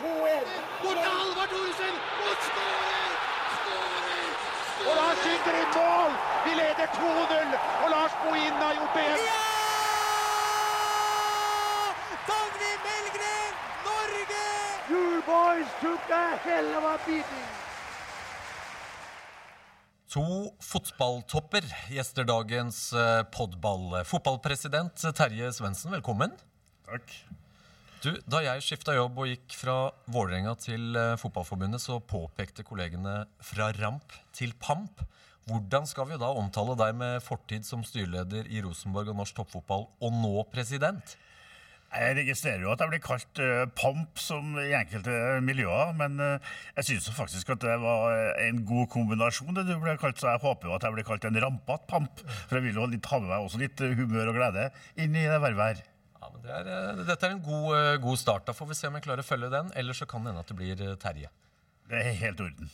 2-1. Bort til Halvard Thoresen! Og skårer! Skårer! Og Lars skyter i mål! Vi leder 2-0, og Lars Bohin har gjort det igjen. Dagny Melgren, Norge! You boys took a hell of a beating. To fotballtopper gjester dagens eh, podball. Fotballpresident Terje Svendsen, velkommen. Takk. Du, da jeg skifta jobb og gikk fra Vålerenga til eh, Fotballforbundet, så påpekte kollegene fra ramp til pamp. Hvordan skal vi da omtale deg med fortid som styreleder i Rosenborg og norsk toppfotball, og nå president? Jeg registrerer jo at jeg blir kalt uh, pamp som i enkelte miljøer, men uh, jeg syns faktisk at det var en god kombinasjon, det du ble kalt, så jeg håper jo at jeg blir kalt en rampete pamp. For jeg vil jo ha med meg også litt eh, humør og glede inn i det vervet her. Ja, men det er, eh, Dette er en god, eh, god start. Da får vi se om jeg klarer å følge den. Eller så kan det hende at det blir eh, Terje. Det er helt orden.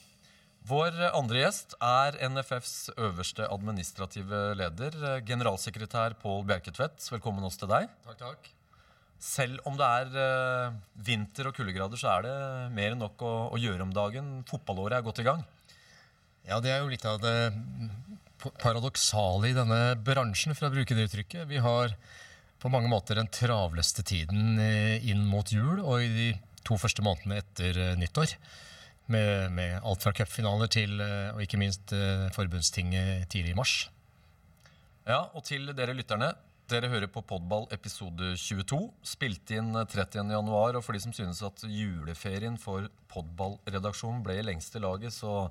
Vår andre gjest er NFFs øverste administrative leder, generalsekretær Pål Bjerketvedt. Velkommen også til deg. Takk, takk. Selv om det er vinter og kuldegrader, så er det mer enn nok å, å gjøre om dagen. Fotballåret er godt i gang. Ja, det er jo litt av det paradoksale i denne bransjen, for å bruke det uttrykket. Vi har på mange måter den travleste tiden eh, inn mot jul og i de to første månedene etter eh, nyttår. Med, med alt fra cupfinaler til, eh, og ikke minst, forbundstinget tidlig i mars. Ja, og til dere lytterne. Dere hører på Podball episode 22, spilt inn 30. januar. Og for de som synes at juleferien for Podball-redaksjonen ble i lengste laget, så,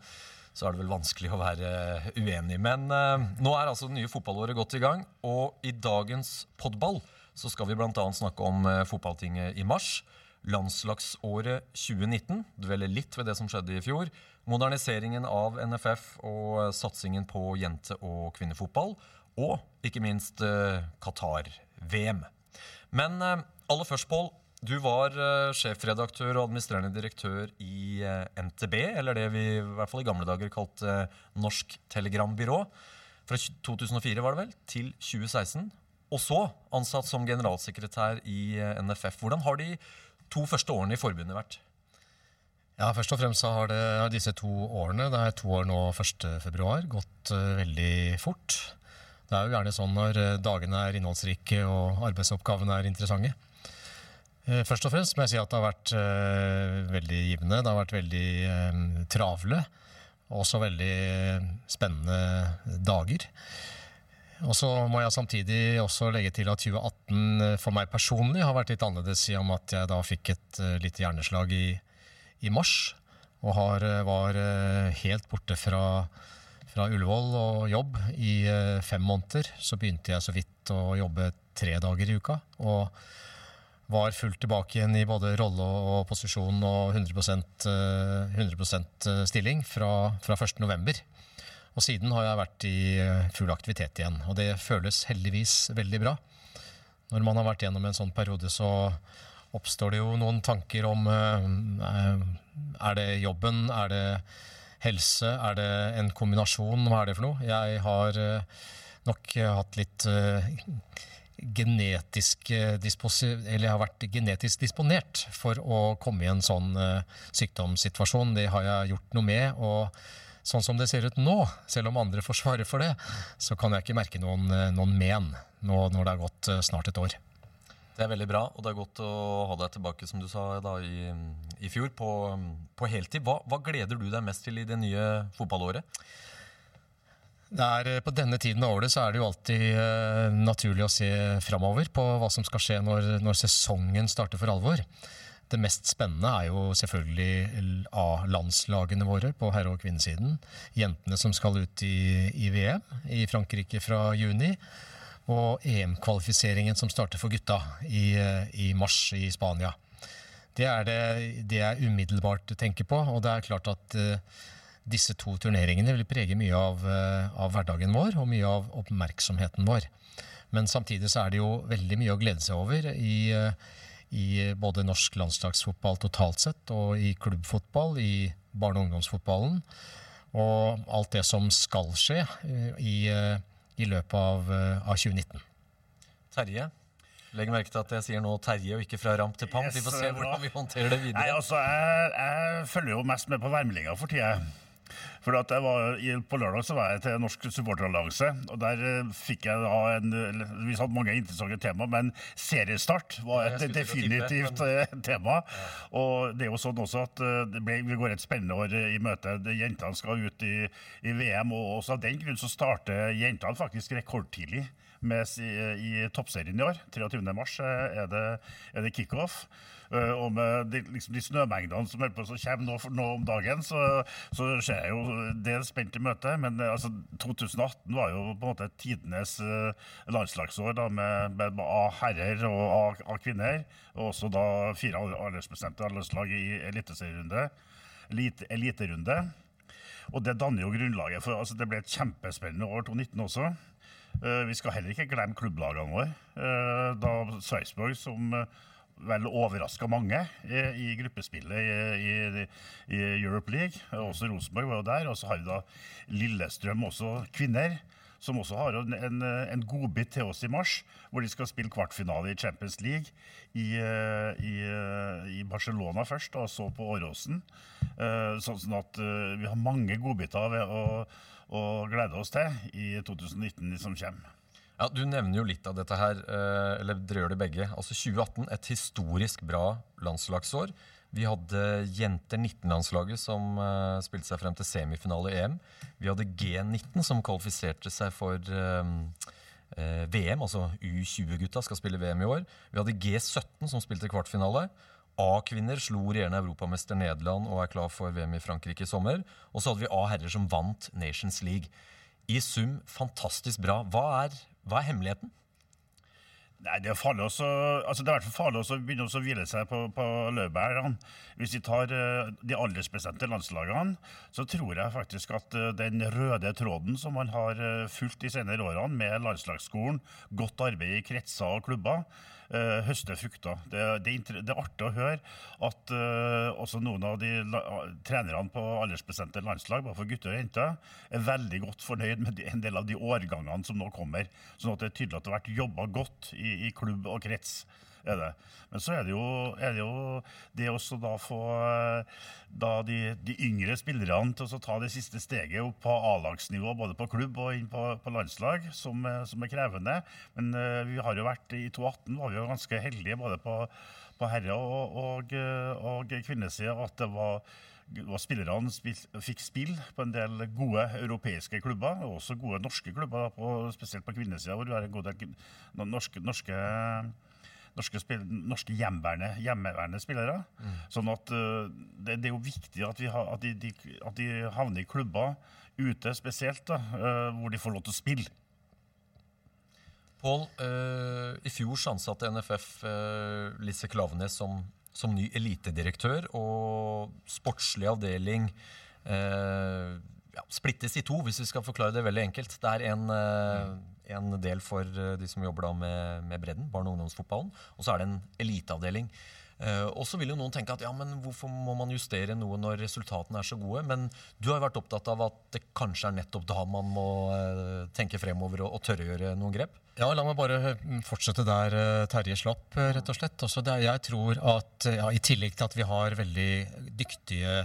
så er det vel vanskelig å være uenig. Men eh, nå er altså det nye fotballåret godt i gang, og i dagens Podball så skal vi bl.a. snakke om eh, fotballtinget i mars. Landslagsåret 2019. Dveler litt ved det som skjedde i fjor. Moderniseringen av NFF og eh, satsingen på jente- og kvinnefotball. Og ikke minst Qatar-VM. Men aller først, Pål. Du var eh, sjefredaktør og administrerende direktør i eh, NTB, eller det vi i hvert fall i gamle dager kalte Norsk Telegrambyrå. Fra 2004 var det vel, til 2016. Og så ansatt som generalsekretær i eh, NFF. Hvordan har de to første årene i forbundet vært? Ja, Først og fremst så har det disse to årene, det er to år nå 1. februar, gått veldig fort. Det er jo gjerne sånn når dagene er innholdsrike og arbeidsoppgavene er interessante. Eh, Først og fremst må jeg si at det har vært uh, veldig givende. Det har vært veldig uh, travle. Også veldig spennende dager. Og så må jeg samtidig også legge til at 2018 for meg personlig har vært litt annerledes i og med at jeg da fikk et uh, lite hjerneslag i, i mars. Og har, var helt borte fra, fra Ullevål og jobb i fem måneder. Så begynte jeg så vidt å jobbe tre dager i uka. Og var fullt tilbake igjen i både rolle og posisjon og 100, eh, 100 stilling fra, fra 1. november. Og siden har jeg vært i eh, full aktivitet igjen, og det føles heldigvis veldig bra. Når man har vært gjennom en sånn periode, så oppstår det jo noen tanker om eh, Er det jobben? Er det helse? Er det en kombinasjon? Hva er det for noe? Jeg har eh, nok hatt litt eh, genetisk eh, har vært genetisk disponert for å komme i en sånn eh, sykdomssituasjon. Det har jeg gjort noe med. og Sånn som det ser ut nå, selv om andre får svare for det, så kan jeg ikke merke noen, eh, noen men nå når det har gått snart et år. Det er veldig bra, og det er godt å ha deg tilbake som du sa da i, i fjor, på, på heltid. Hva, hva gleder du deg mest til i det nye fotballåret? Er, eh, på denne tiden av året så er det jo alltid uh, naturlig å se framover på hva som skal skje når, når sesongen starter for alvor. Det mest spennende er jo selvfølgelig A-landslagene våre på herre- og kvinnesiden. Jentene som skal ut i, i VM i Frankrike fra juni. Og EM-kvalifiseringen som starter for gutta i, eh, i mars i Spania. Det er det, det jeg umiddelbart tenker på. Og det er klart at eh, disse to turneringene vil prege mye av, eh, av hverdagen vår og mye av oppmerksomheten vår. Men samtidig så er det jo veldig mye å glede seg over i, eh, i både norsk landslagsfotball totalt sett og i klubbfotball, i barne- og ungdomsfotballen. Og alt det som skal skje eh, i, i løpet av, av 2019. Terje, Legg merke til at jeg sier nå Terje og ikke fra ramp til pamp. Yes, vi får se hvordan vi håndterer det Nei, videre. altså, jeg, jeg følger jo mest med på værmeldinga for tida. For at jeg var, På lørdag så var jeg til Norsk supporterallianse, og der eh, fikk jeg da en Vi hadde mange interessante tema, men seriestart var et definitivt eh, tema. Og det er jo sånn også at eh, det ble, vi går et spennende år i møte. Jentene skal ut i, i VM, og også av den grunn så starter jentene faktisk rekordtidlig med, i, i toppserien i år. 23. mars eh, er det, er det kickoff. Eh, og med de, liksom de snømengdene som på å komme nå, nå om dagen, så, så ser jeg jo det spent i møte. Men eh, altså, 2018 var jo på en måte tidenes eh, landslagsår da, med, med A herrer og A, A kvinner. Og også da fire al- aldersbestemte landslag i eliteserierunde. Elite, eliterunde. Og det danner jo grunnlaget for altså Det ble et kjempespennende år 2019 også. Vi skal heller ikke glemme klubblagene våre. Da Sarpsborg, som vel overraska mange i, gruppespillet i, i, i Europe League. Også Rosenborg var jo der. Og så har vi da Lillestrøm, også kvinner. Som også har en, en, en godbit til oss i mars, hvor de skal spille kvartfinale i Champions League i, eh, i, eh, i Barcelona først, og så på Åråsen. Eh, Sånn at vi har mange godbiter å, å glede oss til i 2019 som kommer. Ja, Du nevner jo litt av dette her, eh, eller dere gjør det begge. Altså 2018, et historisk bra landslagsår. Vi hadde jenter 19-landslaget som eh, spilte seg frem til semifinale i EM. Vi hadde G19 som kvalifiserte seg for eh, VM, altså U20-gutta skal spille VM i år. Vi hadde G17 som spilte kvartfinale. A-kvinner slo regjerende europamester Nederland og er klar for VM i Frankrike i sommer. Og så hadde vi A-herrer som vant Nations League. I sum fantastisk bra. Hva er, hva er hemmeligheten? Nei, Det er farlig også, altså det er i hvert fall farlig å begynne å hvile seg på, på laurbærene. Hvis vi tar eh, de aldersbestemte landslagene, så tror jeg faktisk at eh, den røde tråden som man har uh, fulgt de senere årene, med landslagsskolen, godt arbeid i kretser og klubber, eh, høste frukter. Det, det, det er artig å høre at uh, også noen av de trenerne på aldersbestemte landslag, både for gutter og jenter, er veldig godt fornøyd med de, en del av de årgangene som nå kommer. Sånn at det er tydelig at det har vært jobba godt i, i klubb og krets. Er det. Men så er det jo, er det, jo det også da få da de, de yngre spillerne til å ta det siste steget opp på A-lagsnivå, både på klubb og inn på, på landslag, som, som er krevende. Men uh, vi har jo vært i 2018 var vi jo ganske heldige både på, på herre- og, og, og kvinnesida at det var og spillerne spil, fikk spill på en del gode europeiske klubber, og også gode norske klubber, på, spesielt på kvinnesida, hvor vi har en god del norske, norske, norske, spill, norske hjemmeværende, hjemmeværende spillere. Sånn at uh, det, det er jo viktig at, vi ha, at, de, de, at de havner i klubber ute spesielt, da, uh, hvor de får lov til å spille. Pål, uh, i fjor ansatte NFF Lise Klavenes som, som ny elitedirektør, og sportslig avdeling ja, splittes i to, hvis vi skal forklare det veldig enkelt. Det er en, eh, en del for eh, de som jobber da med, med bredden, barne- og ungdomsfotballen, og så er det en eliteavdeling. Uh, og så vil jo noen tenke at ja, men hvorfor må man justere noe når resultatene er så gode? Men du har jo vært opptatt av at det kanskje er nettopp da man må uh, tenke fremover og, og tørre å gjøre noen grep? Ja, La meg bare fortsette der uh, Terje slapp, rett og slett. Også det, jeg tror at ja, I tillegg til at vi har veldig dyktige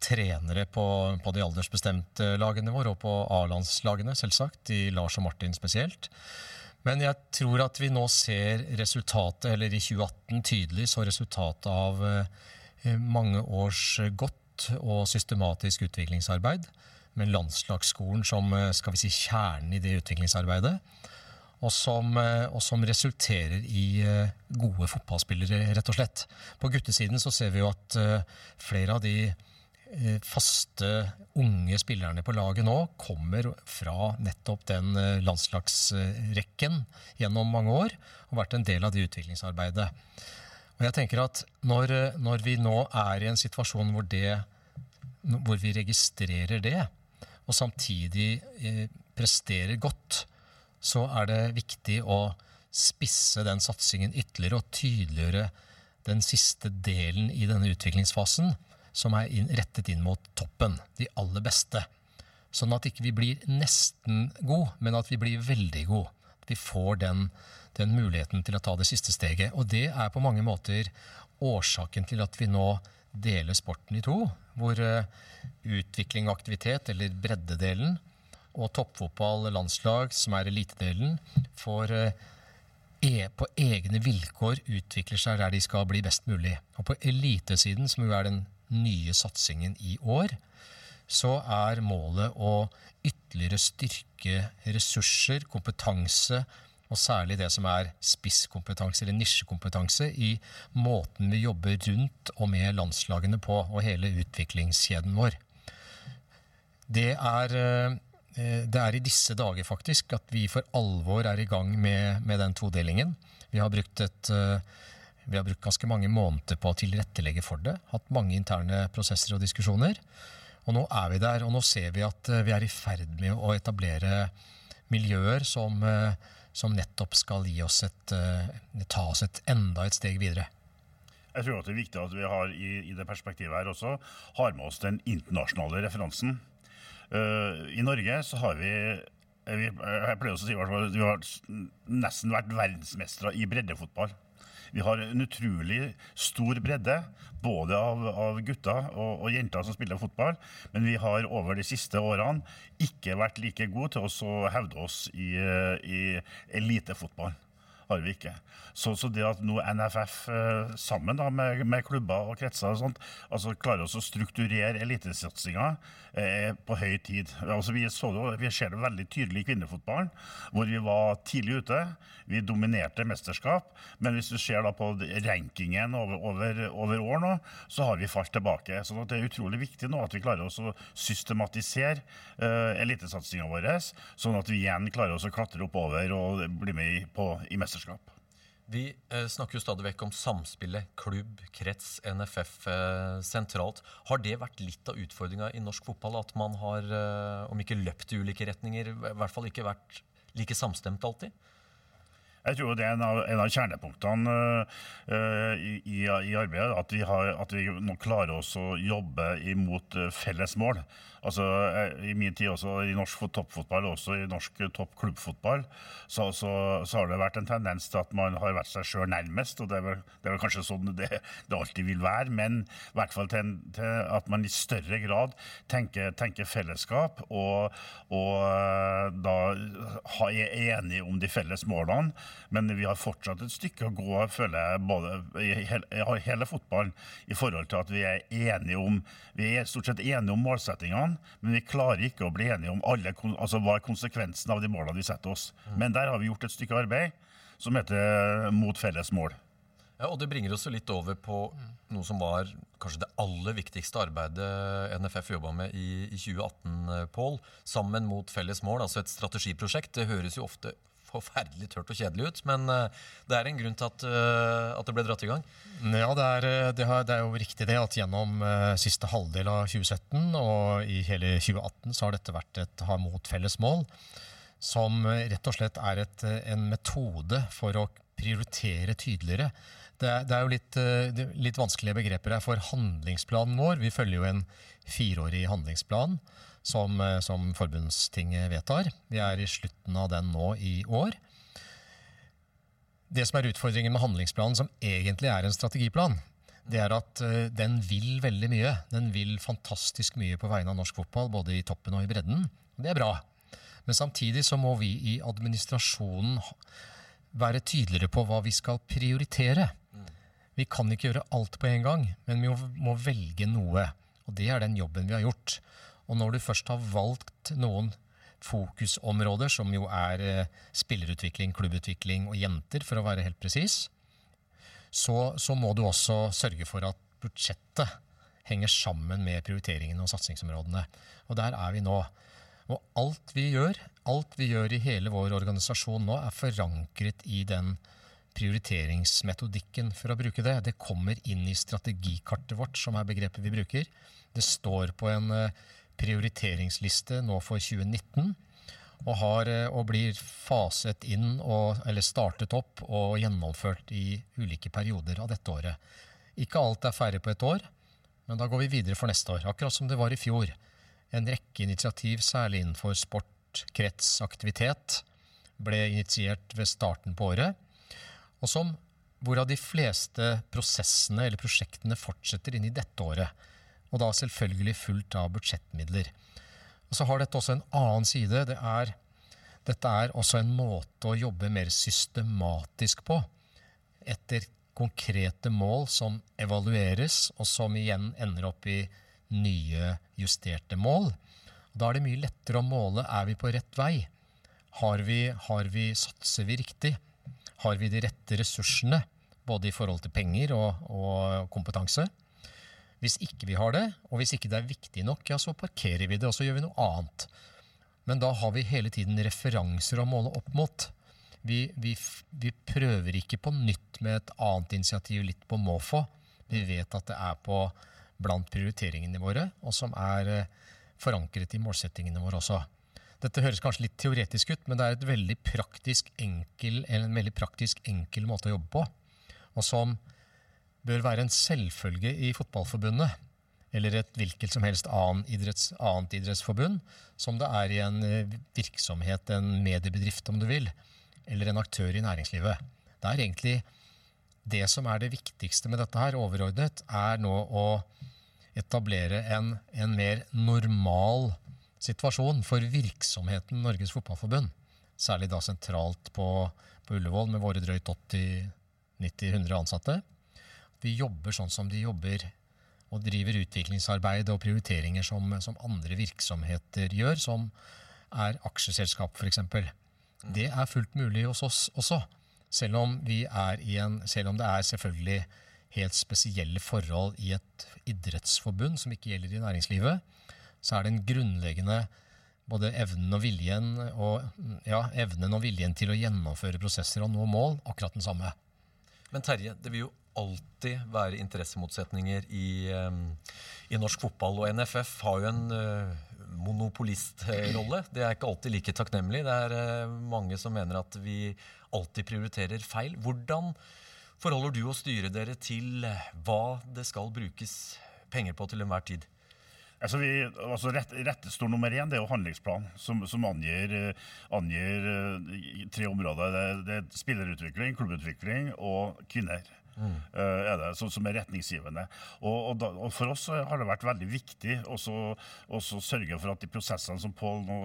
trenere på, på de aldersbestemte lagene våre, og på A-landslagene, selvsagt, i Lars og Martin spesielt. Men jeg tror at vi nå ser resultatet, eller i 2018 tydelig så resultatet av eh, mange års godt og systematisk utviklingsarbeid, med landslagsskolen som eh, skal vi si, kjernen i det utviklingsarbeidet og som, eh, og som resulterer i gode fotballspillere, rett og slett. På guttesiden så ser vi jo at flere av de faste unge spillerne på laget nå kommer fra nettopp den eh, landslagsrekken gjennom mange år, og vært en del av det utviklingsarbeidet. Og jeg tenker at når, eh, når vi nå er i en situasjon hvor, det, hvor vi registrerer det, og samtidig eh, presterer godt, så er det viktig å spisse den satsingen ytterligere og tydeliggjøre den siste delen i denne utviklingsfasen, som er inn, rettet inn mot toppen, de aller beste. Sånn at ikke vi blir nesten god, men at vi blir veldig god. vi får den, den muligheten til å ta det siste steget. Og det er på mange måter årsaken til at vi nå deler sporten i to. Hvor uh, utvikling og aktivitet, eller breddedelen, og toppfotball, landslag, som er elitedelen, får uh, e på egne vilkår utvikler seg der de skal bli best mulig. Og på elitesiden, som jo er den nye satsingen i år, så er målet å ytterligere styrke ressurser, kompetanse, og særlig det som er spisskompetanse eller nisjekompetanse i måten vi jobber rundt og med landslagene på, og hele utviklingskjeden vår. Det er, eh, det er i disse dager faktisk at vi for alvor er i gang med, med den todelingen. Vi har, brukt et, eh, vi har brukt ganske mange måneder på å tilrettelegge for det. Hatt mange interne prosesser og diskusjoner. Og nå er vi der, og nå ser vi at eh, vi er i ferd med å etablere miljøer som som nettopp skal oss et, uh, ta oss et enda et steg videre. Jeg tror det er viktig at vi har i, i det perspektivet her også har med oss den internasjonale referansen. Uh, I Norge så har vi, jeg pleier å si at vi har nesten vært verdensmestere i breddefotball. Vi har en utrolig stor bredde, både av, av gutter og, og, jenter som spiller fotball. Men vi har over de siste årene ikke vært like gode til å hevde oss i, i elitefotball har vi ikke. Så, så det at nå NFF eh, sammen da, med, med, klubber og kretser og sånt, altså klarer å strukturere elitesatsinga er på høy tid. Altså, vi, det, vi, ser det veldig tydelig i kvinnefotballen, hvor vi var tidlig ute. Vi dominerte mesterskap. Men hvis du ser da på rankingen over, over, over år nå, så har vi falt tilbake. Så det er utrolig viktig nå at vi klarer å systematisere uh, elitesatsinga vår, sånn at vi igjen klarer oss å klatre oppover og bli med på, i mesterskap mesterskap. Vi eh, snakker jo stadig vekk om samspillet klubb, krets, NFF eh, sentralt. Har det vært litt av utfordringa i norsk fotball? At man har, eh, om ikke løpt i ulike retninger, i hvert fall ikke vært like samstemt alltid? Jeg tror det er en av, en av kjernepunktene uh, i, i, arbeidet. At vi, har, at vi nå klarer oss å jobbe imot felles mål. Altså, I min tid også i norsk toppfotball og også i norsk toppklubbfotball, så, så, så, har det vært en tendens til at man har vært seg sjøl nærmest. og det er, vel, det er, vel, kanskje sånn det, det, alltid vil være, men i hvert fall til, til at man i større grad tenker, tenker fellesskap og, og eh, da er enige om de felles målene. Men vi har fortsatt et stykke å gå, føler jeg, både i hele, hele fotballen, i forhold til at vi er enige om vi er stort sett enige om målsettingene men vi klarer ikke å bli enige om alle, altså hva er konsekvensen av de målene vi setter oss. Men der har vi gjort et stykke arbeid som heter Mot felles mål. Ja, og Det bringer oss litt over på noe som var kanskje det aller viktigste arbeidet NFF jobba med i, i 2018, Pål. Sammen mot felles mål, altså et strategiprosjekt. Det høres jo ofte forferdelig tørt og kjedelig ut, men uh, det er en grunn til at, uh, at det ble dratt i gang? Ja, det er, eh, det, er jo riktig det at gjennom siste halvdel av 2017 og i hele 2018 så har dette vært et ha mot felles mål, som rett og slett er et, en metode for å prioritere tydeligere. Det er, det er jo litt, litt vanskelige begreper her for handlingsplanen vår. Vi følger jo en fireårig handlingsplan som, eh, som forbundstinget vedtar. Vi er i slutten av den nå i år. Det som er utfordringen med handlingsplanen, som egentlig er en strategiplan, det er at uh, den vil veldig mye. Den vil fantastisk mye på vegne av norsk fotball, både i toppen og i bredden. Det er bra. Men samtidig så må vi i administrasjonen være tydeligere på hva vi skal prioritere. Vi kan ikke gjøre alt på en gang, men vi må velge noe. Og det er den jobben vi har gjort. Og når du først har valgt noen fokusområder, som jo er eh, spillerutvikling, klubbutvikling og jenter, for å være helt presis, så, så, må du også sørge for at budsjettet henger sammen med prioriteringene og satsingsområdene. Og der er vi nå. Og alt vi gjør, alt vi gjør i hele vår organisasjon nå, er forankret i den prioriteringsmetodikken, for å bruke det. Det kommer inn i strategikartet vårt, som er begrepet vi bruker. Det står på en uh, prioriteringsliste nå for 2019. Og, har, eh, og blir faset inn, og, eller startet opp og gjennomført i ulike perioder av dette året. Ikke alt er ferdig på et år, men da går vi videre for neste år. Akkurat som det var i fjor. En rekke initiativ, særlig innenfor sport, krets, aktivitet, ble initiert ved starten på året, og som hvorav de fleste prosessene eller prosjektene fortsetter inn i dette året. Og da selvfølgelig fullt av budsjettmidler. Og så har dette også en annen side. Det er, dette er også en måte å jobbe mer systematisk på. Etter konkrete mål som evalueres, og som igjen ender opp i nye, justerte mål. Da er det mye lettere å måle er vi på rett vei. Har vi, har vi, satser vi riktig? Har vi de rette ressursene, både i forhold til penger og, og kompetanse? Hvis ikke vi har det, og hvis ikke det er viktig nok, ja, så parkerer vi det, og så gjør vi noe annet. Men da har vi hele tiden referanser å måle opp mot. Vi, vi, vi prøver ikke på nytt med et annet initiativ litt på måfå. Vi vet at det er på blant prioriteringene våre, og som er eh, forankret i målsettingene våre også. Dette høres kanskje litt teoretisk ut, men det er veldig enkel, en veldig praktisk enkel måte å jobbe på. Og som bør være en selvfølge i Fotballforbundet, eller et hvilket som helst annet, idretts, annet idrettsforbund, som det er i en eh, virksomhet, en mediebedrift om du vil, eller en aktør i næringslivet. Det er egentlig det som er det viktigste med dette her, overordnet, er nå å etablere en, en mer normal situasjon for virksomheten Norges Fotballforbund. Særlig da sentralt på, på Ullevål med våre drøyt 80-90-100 ansatte. Vi jobber sånn som de jobber og driver utviklingsarbeid og prioriteringer som, som andre virksomheter gjør, som er aksjeselskap f.eks. Det er fullt mulig hos oss også. Selv om, en, selv om det er selvfølgelig helt spesielle forhold i et idrettsforbund som ikke gjelder i næringslivet, så er den grunnleggende både evnen og viljen, og, ja, evnen og viljen til å gjennomføre prosesser og nå mål akkurat den samme. Men Terje, det vil jo alltid være interessemotsetninger i, i norsk fotball. Og NFF har jo en uh, monopolistrolle. Det er ikke alltid like takknemlig. Det er uh, mange som mener at vi alltid prioriterer feil. Hvordan forholder du og styret dere til hva det skal brukes penger på til enhver tid? Altså vi, altså rett, rettestor nummer én det er jo handlingsplan, som, som angir, angir, tre områder. Det, det er spillerutvikling, klubbutvikling og kvinner. Mm. er det, som, som, er retningsgivende. Og, og, da, og, For oss har det vært veldig viktig å sørge for at de prosessene som Pål nå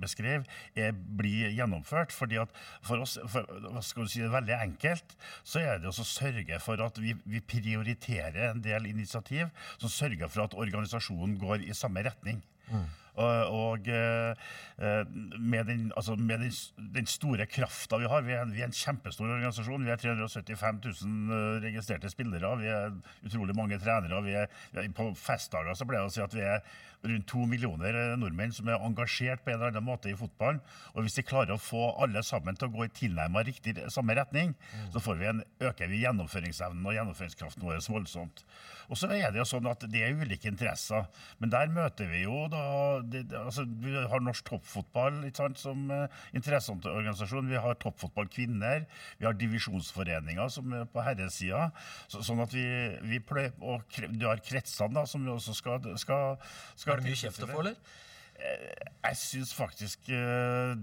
beskrev, er, blir gjennomført. fordi at For oss, for, skal du si, det veldig enkelt, så er det å sørge for at vi, vi, prioriterer en del initiativ som sørger for at organisasjonen går i samme retning. Mm. Og, og eh, eh, med, den, altså med den, den, store krafta vi har vi er, vi er, en kjempestor organisasjon. Vi er 375 000 eh, registrerte spillere. Vi er utrolig mange trenere. Vi er, på festdager så pleier jeg å si at vi er rundt to millioner nordmenn som er engasjert på en eller annen måte i fotballen. Og hvis vi klarer å få alle sammen til å gå i tilnærmet riktig samme retning, mm. så vi en, øker vi gjennomføringsevnen og gjennomføringskraften vår voldsomt. Og så er det jo sånn at det er ulike interesser. Men der møter vi jo da det, altså, Vi har norsk toppfotball sant, som uh, interesseorganisasjon. Vi har Toppfotballkvinner. Vi har divisjonsforeninger som er på herresida. Så, sånn at vi, vi pløy, Og du har kretsene, da, som vi også skal, skal, skal Er det mye kjeft å få, eller? Jeg syns faktisk eh,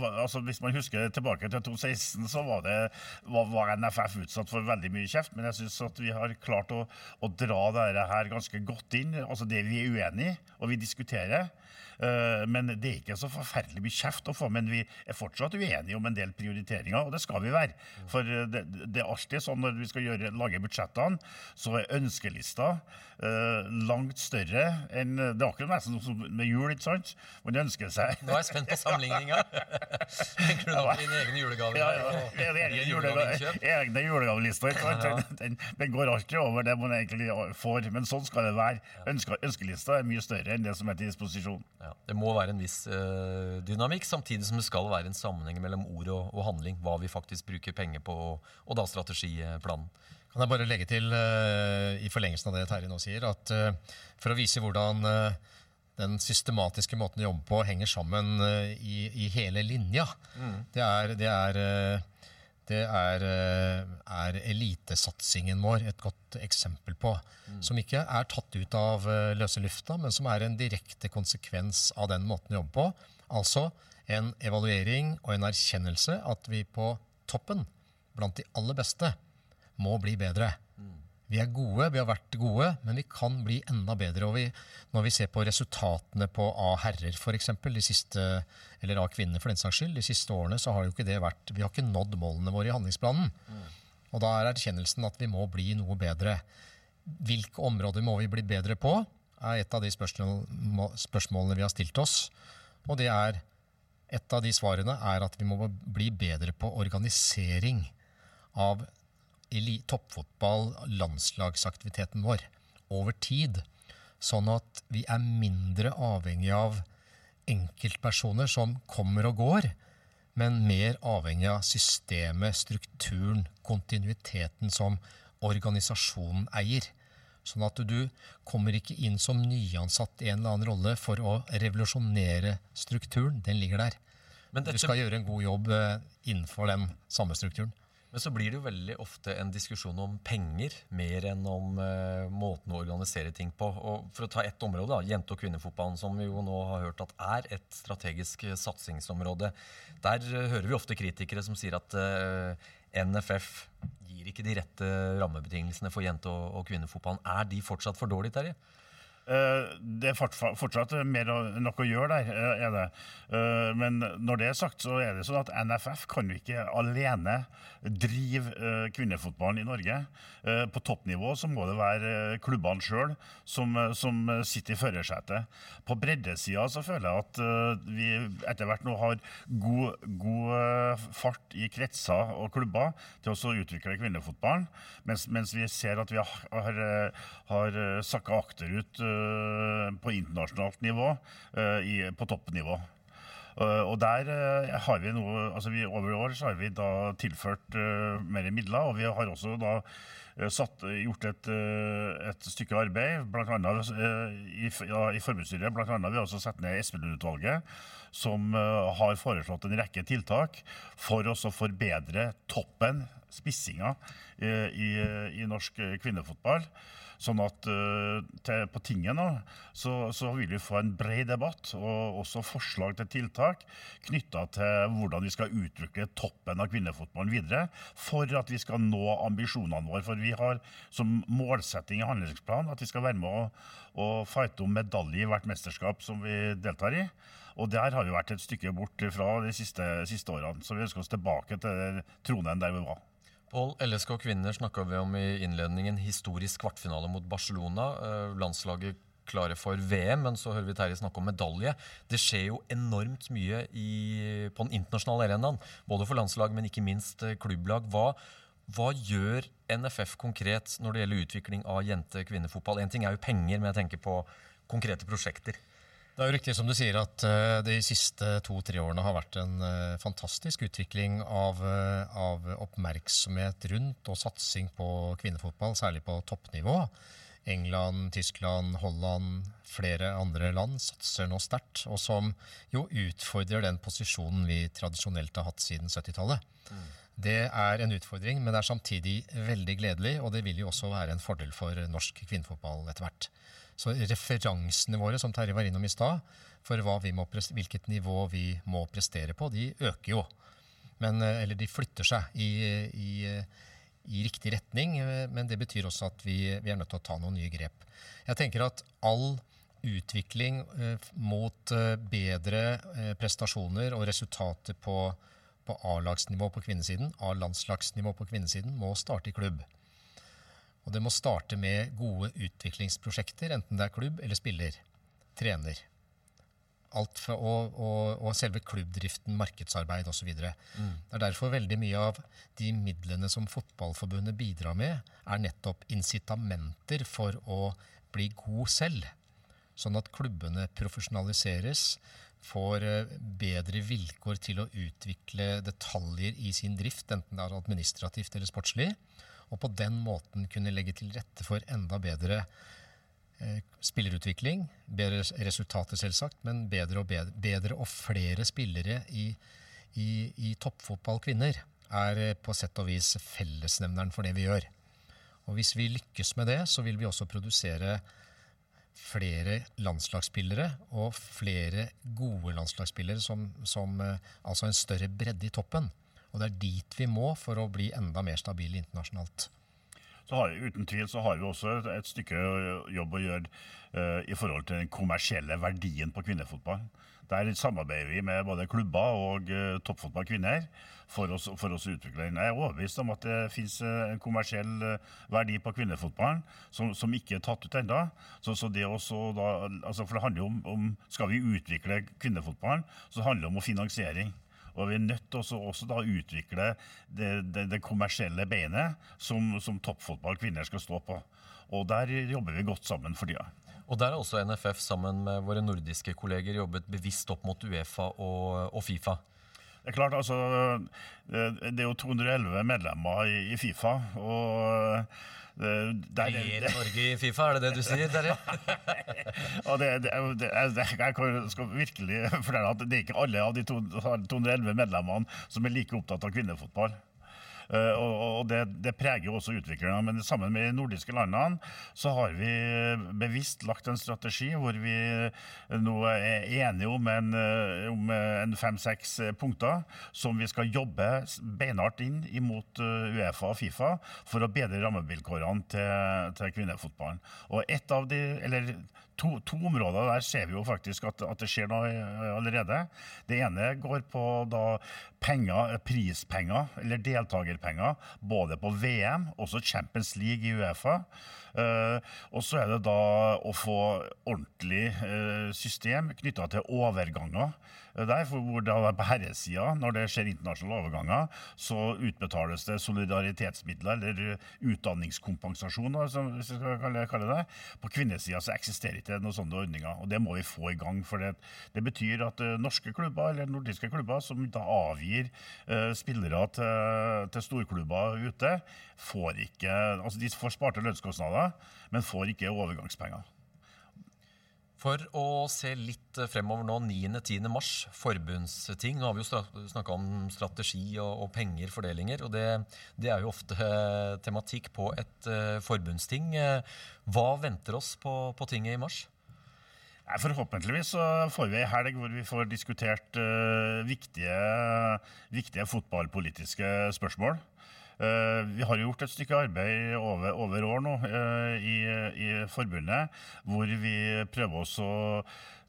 var, altså Hvis man husker tilbake til 2016, så var, det, var, var NFF utsatt for veldig mye kjeft. Men jeg syns at vi har klart å, å dra dette her ganske godt inn. Altså det vi er uenig i, og vi diskuterer. Eh, men det er ikke så forferdelig mye kjeft å få. Men vi er fortsatt uenige om en del prioriteringer, og det skal vi være. For eh, det, det er alltid sånn når vi skal gjøre, lage budsjettene, så er ønskelista uh, langt større enn Det er akkurat nesten som med jul, ikke sant? Man ønsker seg Nå er jeg spent på sammenligninga. Tenker du nå på dine egne julegaver? Ja, ja. Egne, julegave, egne julegavelister. Den, den, går alltid over det man egentlig får. Men sånn skal det være. Ønske, ønskelista er mye større enn det som er til disposisjon. Ja. Ja, det må være en viss uh, dynamikk, samtidig som det skal være en sammenheng mellom ord og, og handling. Hva vi faktisk bruker penger på, og, og da strategiplanen. Kan jeg bare legge til, uh, i forlengelsen av det Terje nå sier, at uh, for å vise hvordan den systematiske måten å jobbe på henger sammen i, i, hele linja. Mm. Det er, det er det er, eh, er elitesatsingen vår et godt eksempel på. Mm. Som ikke er tatt ut av eh, løse lufta, men som er en direkte konsekvens av den måten å jobbe på. Altså en evaluering og en erkjennelse at vi på toppen, blant de aller beste, må bli bedre. Vi er gode, vi har vært gode, men vi kan bli enda bedre. Og vi, når vi ser på resultatene på A-herrer f.eks., de eller A-kvinner for den saks skyld, de siste årene, så har jo ikke det vært Vi har ikke nådd målene våre i handlingsplanen. Og da er erkjennelsen at vi må bli noe bedre. Hvilke områder må vi bli bedre på, er et av de spørsmålene vi har stilt oss. Og det er et av de svarene er at vi må bli bedre på organisering av toppfotball, landslagsaktiviteten vår, over tid. Sånn at vi er mindre avhengig av enkeltpersoner som kommer og går, men mer avhengig av systemet, strukturen, kontinuiteten som organisasjonen eier. Sånn at du kommer ikke inn som nyansatt i en eller annen rolle for å revolusjonere strukturen. Den ligger der. Men, Du skal gjøre en god jobb eh, innenfor den samme strukturen. Men så blir det jo veldig ofte en diskusjon om penger, mer enn om eh, måten å organisere ting på. Og For å ta ett område, da, jente- og kvinnefotballen, som vi jo nå har hørt at er et strategisk eh, satsingsområde. Der eh, hører vi ofte kritikere som sier at eh, NFF gir ikke de rette rammebetingelsene for jente- og, og kvinnefotballen. Er de fortsatt for dårlige, Terje? Eh, Det er fortsatt, mer nok å gjøre der, eh, er det. Eh, Men når det er sagt, så er det sånn at NFF kan jo ikke alene drive kvinnefotballen i Norge. På toppnivå så må det være klubbene sjøl som, som sitter i førersetet. På breddesida så føler jeg at vi etter hvert nå har god, god fart i kretser og klubber til å utvikle kvinnefotballen, mens, mens vi ser at vi har, har, sakka akterut på internasjonalt nivå, eh, i, på toppnivå. Eh, og der eh, har vi noe altså vi, Over år så har vi da tilført uh, mer midler, og vi har også da eh, satt, gjort et, eh, et stykke arbeid, annet eh, i, ja, i forbundsstyret. Blant annet vi har også satt ned Espelund-utvalget, som uh, har foreslått en rekke tiltak for å forbedre toppen, spissinga, eh, i, i norsk eh, kvinnefotball. Sånn at eh, til, på tinget nå, så, så vil vi få en bred debatt og også forslag til tiltak knytta til hvordan vi skal utvikle toppen av kvinnefotballen videre for at vi skal nå ambisjonene våre. For vi har som målsetting i handlingsplanen at vi skal være med å, å fighte om medalje i hvert mesterskap som vi deltar i. Og der har vi vært et stykke bort fra de siste, siste årene. Så vi ønsker oss tilbake til tronen der vi var. Pål, LSK kvinner snakka vi om i innledningen. Historisk kvartfinale mot Barcelona. Eh, landslaget klare for VM, men så hører vi Terje snakke om medalje. Det skjer jo enormt mye i, på den internasjonale arenaen. Både for landslag, men ikke minst eh, klubblag. Hva, hva gjør NFF konkret når det gjelder utvikling av jente-kvinnefotball? En ting er jo penger, men jeg tenker på konkrete prosjekter. Det er jo riktig som du sier at eh, de siste to-tre årene har vært en eh, fantastisk utvikling av, eh, av oppmerksomhet rundt og satsing på kvinnefotball, særlig på toppnivå. England, Tyskland, Holland, flere andre land satser nå sterkt, og som jo utfordrer den posisjonen vi tradisjonelt har hatt siden 70-tallet. Det er en utfordring, men det er samtidig veldig gledelig, og det vil jo også være en fordel for norsk kvinnefotball etter hvert. Så referansene våre, som Terje var innom i stad, for hva vi må pres- hvilket nivå vi må prestere på, de øker jo. Men, eh, eller de flytter seg i, i, i riktig retning, eh, men det betyr også at vi, vi er nødt til å ta noen nye grep. Jeg tenker at all utvikling eh, mot eh, bedre eh, prestasjoner og resultater på, på A-lagsnivå på kvinnesiden, A-landslagsnivå på kvinnesiden, må starte i klubb. Og det må starte med gode utviklingsprosjekter, enten det er klubb eller spiller, trener. Alt fra, og, og, og selve klubbdriften, markedsarbeid osv. Det er derfor veldig mye av de midlene som Fotballforbundet bidrar med, er nettopp incitamenter for å bli god selv. Sånn at klubbene profesjonaliseres, får eh, bedre vilkår til å utvikle detaljer i sin drift, enten det er administrativt eller sportslig, og på den måten kunne legge til rette for enda bedre eh, spillerutvikling, bedre resultater selvsagt, men bedre og, bedre, bedre og flere spillere i, i, i toppfotball kvinner er eh, på sett og vis fellesnevneren for det vi gjør. Og hvis vi lykkes med det, så vil vi også produsere flere landslagsspillere og flere gode landslagsspillere, som, som eh, altså en større bredde i toppen. Og det er dit vi må for å bli enda mer stabile internasjonalt. Så har, uten tvil så har vi også et, et stykke jobb å gjøre uh, i forhold til den kommersielle verdien på kvinnefotball. Der samarbeider vi med både klubber og uh, toppfotballkvinner for, for oss å utvikle den. Jeg er overbevist om at det finnes uh, en kommersiell verdi på kvinnefotballen som, som, ikke er tatt ut ennå. Så, så altså for det handler jo om, om Skal vi utvikle kvinnefotballen, så handler det om finansiering. Og vi er nødt til også, også da å utvikle det, det, det kommersielle beinet som, som toppfotball kvinner skal stå på. Og der jobber vi godt sammen for tida. Og der har også NFF sammen med våre nordiske kolleger jobbet bevisst opp mot Uefa og, og Fifa. Det er klart, altså, det er jo 211 medlemmer i, i Fifa. og Regjerer Norge i Fifa, er det det du sier, Terje? og det, det, det, jeg skal virkelig fortelle at det er ikke alle av de 211 medlemmene som er like opptatt av kvinnefotball. Eh, og det, det preger også utviklinga. Men sammen med de nordiske landene så har vi bevisst lagt en strategi hvor vi nå er enige om en, eh, om en fem-seks punkter som vi skal jobbe beinhardt inn imot eh, Uefa og Fifa for å bedre rammevilkårene til, til kvinnefotballen. Og et av de, eller to, to, områder der ser vi jo faktisk at, at, det skjer noe allerede. Det ene går på da penger, prispenger, eller deltakerpenger, både på VM, også Champions League i Uefa. Uh, og så er det da å få ordentlig uh, system knytta til overganger. Uh, der, hvor det på herresida, når det skjer internasjonale overganger, så utbetales det solidaritetsmidler, eller utdanningskompensasjon, da, som vi skal kalle, det. På kvinnesida så eksisterer ikke noen sånne ordninger, og det må vi få i gang. For det, det betyr at norske klubber, eller nordiske klubber, som da avgir spillere til, til storklubber ute, får ikke Altså de får sparte lønnskostnader, men får ikke overgangspenger. For å se litt fremover nå, 9.-10. mars, forbundsting. Nå har vi jo snakka om strategi og, og, penger, fordelinger. Og det, det, er jo ofte tematikk på et uh, forbundsting. Hva venter oss på, på tinget i mars? Forhåpentligvis så får vi ei helg hvor vi får diskutert viktige, viktige fotballpolitiske spørsmål. Eh, vi har gjort et stykke arbeid over, over år nå eh, i, i, forbundet, hvor vi prøver oss å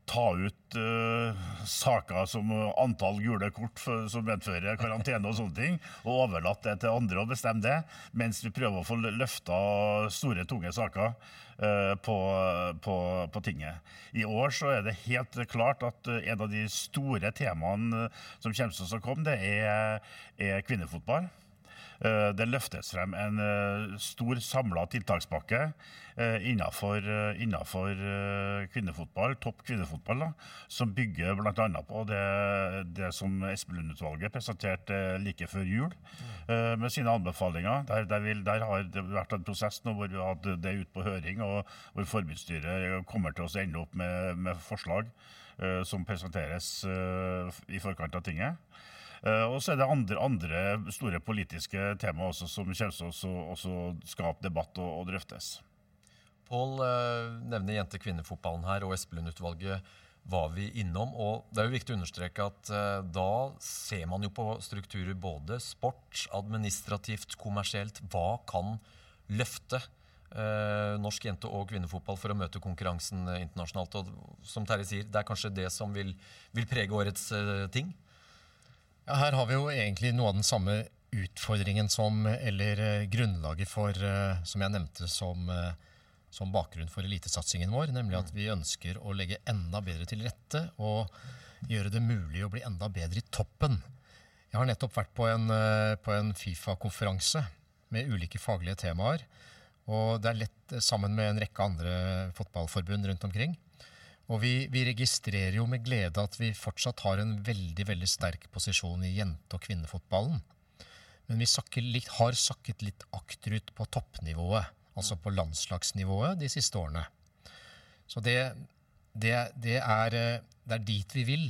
ta ut uh, saker som antall gule kort for, som medfører karantene og sånne ting, og overlatt det til andre å bestemme det, mens vi prøver å få løfta store, tunge saker på, på, på, tinget. I år så er det helt klart at en av de store temaene som kommer til å komme, det er, er kvinnefotball. Eh, det løftes frem en eh, stor samla tiltakspakke eh, innenfor, innenfor kvinnefotball, topp kvinnefotball, da, som bygger bl.a. på det, det som Espelund-utvalget presenterte like før jul med sine anbefalinger. Der, der, vil, der, har det vært en prosess nå hvor vi har hatt det ute på høring, og hvor forbundsstyret kommer til å ende opp med, med forslag som presenteres i forkant av tinget. Eh, og så er det andre, andre store politiske temaer også, som kommer til å skape debatt og, og drøftes. Pål eh, nevner jente-kvinnefotballen her, og Espelund-utvalget var vi innom. og Det er jo viktig å understreke at uh, da ser man jo på strukturer både sport, administrativt, kommersielt. Hva kan løfte norsk jente- og kvinnefotball for å møte konkurransen internasjonalt? Og som Terje sier, det er kanskje det som vil, vil prege årets ting? Ja, her har vi jo egentlig noe av den samme utfordringen som, eller eh, grunnlaget for, eh, som jeg nevnte som, eh, som bakgrunn for elitesatsingen vår, nemlig at vi ønsker å legge enda bedre til rette og gjøre det mulig å bli enda bedre i toppen. Jeg har nettopp vært på en, på en Fifa-konferanse med ulike faglige temaer. Og det er lett sammen med en rekke andre fotballforbund rundt omkring. Og vi, vi, registrerer jo med glede at vi fortsatt har en veldig veldig sterk posisjon i jente- og kvinnefotballen. Men vi litt, har sakket litt akterut på toppnivået, altså på landslagsnivået, de siste årene. Så det, det, det, er, det er dit vi vil.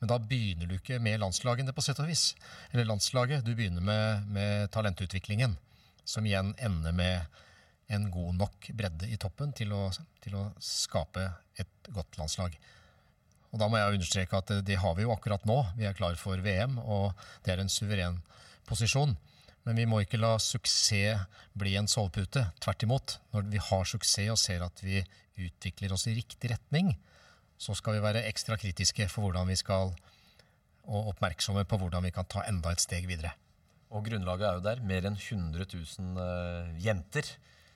Men da begynner du ikke med landslagene, på sett og vis. Eller landslaget. Du begynner med, med talentutviklingen, som igjen ender med en god nok bredde i toppen til å, til å skape et godt landslag. Og da må jeg understreke at det, det har vi jo akkurat nå. Vi er klar for VM, og det er en suveren posisjon. Men vi må ikke la suksess bli en sovepute. Tvert imot. Når vi har suksess og ser at vi utvikler oss i riktig retning, så skal vi være ekstra kritiske for hvordan vi skal, og oppmerksomme på hvordan vi kan ta enda et steg videre. Og grunnlaget er jo der. Mer enn 100 000 uh, jenter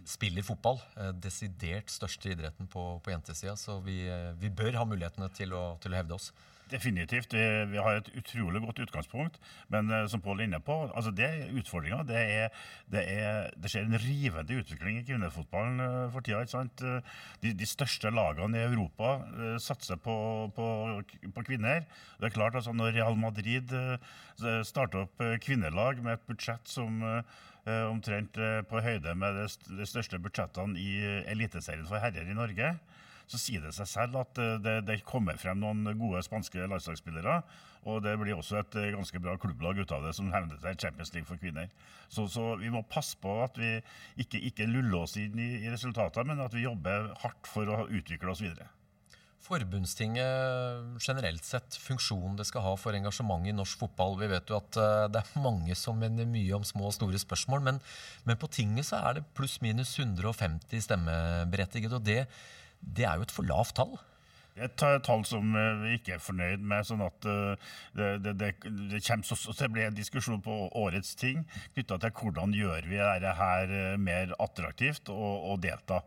spiller fotball. Uh, desidert største idretten på, på jentesida. Så vi, uh, vi, bør ha mulighetene til å, til å hevde oss. Definitivt. Vi, har et utrolig godt utgangspunkt. Men uh, som Pål er inne på, altså det utfordringa. Det, det, skjer en rivende utvikling i kvinnefotballen uh, for tida. ikke sant? De, de, største lagene i Europa satser på, på, på, kvinner. Det er klart altså Når Real Madrid starter opp kvinnelag med et budsjett som omtrent på høyde med de største budsjettene i Eliteserien for herrer i Norge, så sier det seg selv at eh, det, det, kommer frem noen gode spanske landslagsspillere. Og det blir også et eh, ganske bra klubblag ut av det, som hevner seg Champions League for kvinner. Så, så, vi må passe på at vi ikke, ikke luller oss inn i, i resultater, men at vi jobber hardt for å utvikle oss videre. Forbundstinget generelt sett, funksjonen det skal ha for engasjement i norsk fotball. Vi vet jo at uh, det er mange som mener mye om små og store spørsmål, men, men på tinget så er det pluss-minus 150 stemmeberettigede. og det det er jo et for lavt tall. Et tall som eh, vi ikke er fornøyd med. sånn at eh, Det, det, det, det kommer til å bli en diskusjon på årets ting knytta til hvordan gjør vi dette her eh, mer attraktivt å, delta.